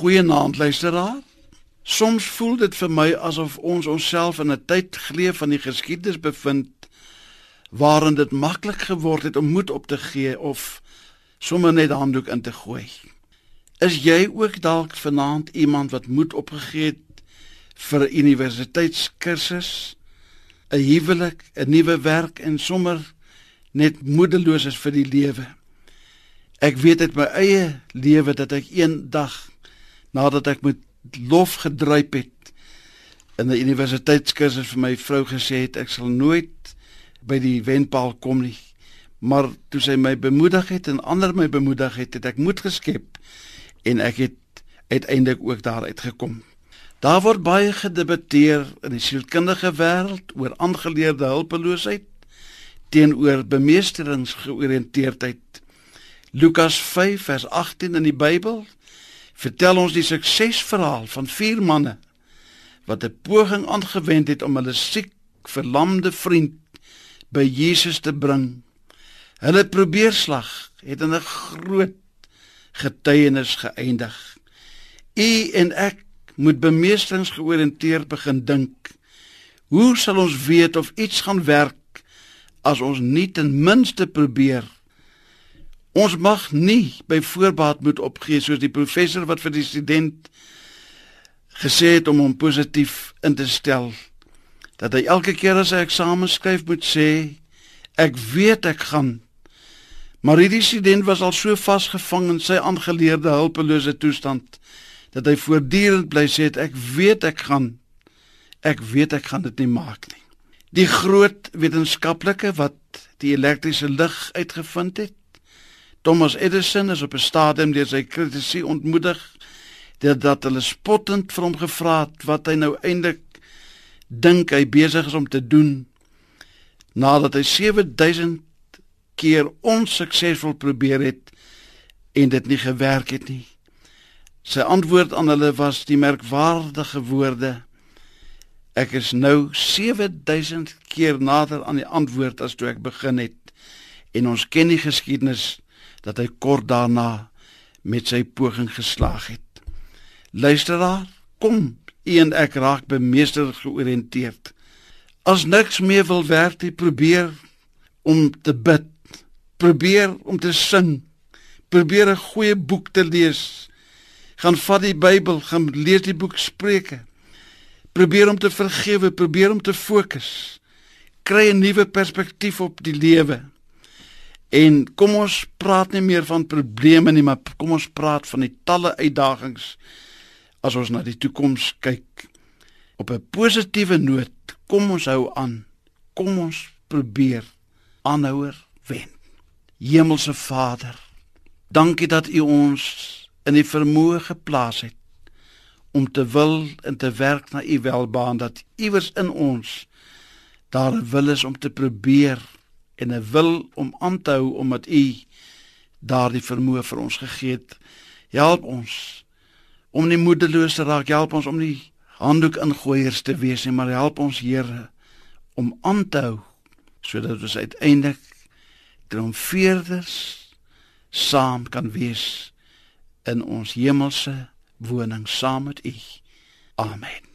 Goeienaand luisteraar. Soms voel dit vir my asof ons onsself in 'n tyd geleef van die geskiedenis bevind waarin dit maklik geword het om moed op te gee of sommer net handdoek in te gooi. Is jy ook dalk vanaand iemand wat moed opgegee het vir 'n universiteitskursus, 'n huwelik, 'n nuwe werk en sommer net moedeloos is vir die lewe? Ek weet uit my eie lewe dat ek eendag nadat ek met lof gedruip het in 'n universiteitskursus vir my vrou gesê het ek sal nooit by die wenpaal kom nie. Maar toe sy my bemoedig het en ander my bemoedig het, het ek moed geskep en ek het uiteindelik ook daar uitgekom. Daar word baie gedebatteer in die sielkundige wêreld oor aangeleerde hulpeloosheid teenoor bemeesteringsgeoriënteerdheid. Lukas 5 vers 18 in die Bybel vertel ons die suksesverhaal van vier manne wat 'n poging aangewend het om hulle siek, verlamde vriend by Jesus te bring. Hulle probeerslag het in 'n groot getuienis geëindig. U en ek moet bemeesteringsgeoriënteerd begin dink. Hoe sal ons weet of iets gaan werk as ons nie ten minste probeer Ons mag nie by voorbaat moet opgee soos die professor wat vir die student gesê het om hom positief in te stel dat hy elke keer as hy eksamen skryf moet sê ek weet ek gaan. Maar hierdie student was al so vasgevang in sy aangeleerde hulpelose toestand dat hy voortdurend bly sê ek weet ek gaan. Ek weet ek gaan dit nie maak nie. Die groot wetenskaplike wat die elektriese lig uitgevind het Thomas Edison is op 'n stadium deur sy kritisie ontmoedig dat hulle spottend vir hom gevra het wat hy nou eintlik dink hy besig is om te doen nadat hy 7000 keer onsuksesvol probeer het en dit nie gewerk het nie. Sy antwoord aan hulle was die merkwaardige woorde: Ek is nou 7000 keer nader aan die antwoord as toe ek begin het. En ons ken die geskiedenis dat hy kort daarna met sy poging geslaag het. Luisteraar, kom, u en ek raak bemeester georiënteerd. As niks meer wil werk, jy probeer om te bid, probeer om te sing, probeer 'n goeie boek te lees. Gaan vat die Bybel, gaan lees die boek Spreuke. Probeer om te vergewe, probeer om te fokus. Kry 'n nuwe perspektief op die lewe. En kom ons praat nie meer van probleme nie, maar kom ons praat van die talle uitdagings as ons na die toekoms kyk. Op 'n positiewe noot, kom ons hou aan. Kom ons probeer aanhouer wen. Hemelse Vader, dankie dat U ons in die vermoë geplaas het om te wil en te werk na U welbaan dat iewers in ons daar 'n wil is om te probeer en 'n wil om aan te hou omdat U daardie vermoë vir ons gegee het. Help ons om nie moedeloos te raak, help ons om nie handdoek ingooiers te wees nie, maar help ons Here om aan te hou sodat ons uiteindelik triomfeerders saam kan wees in ons hemelse woning saam met U. Amen.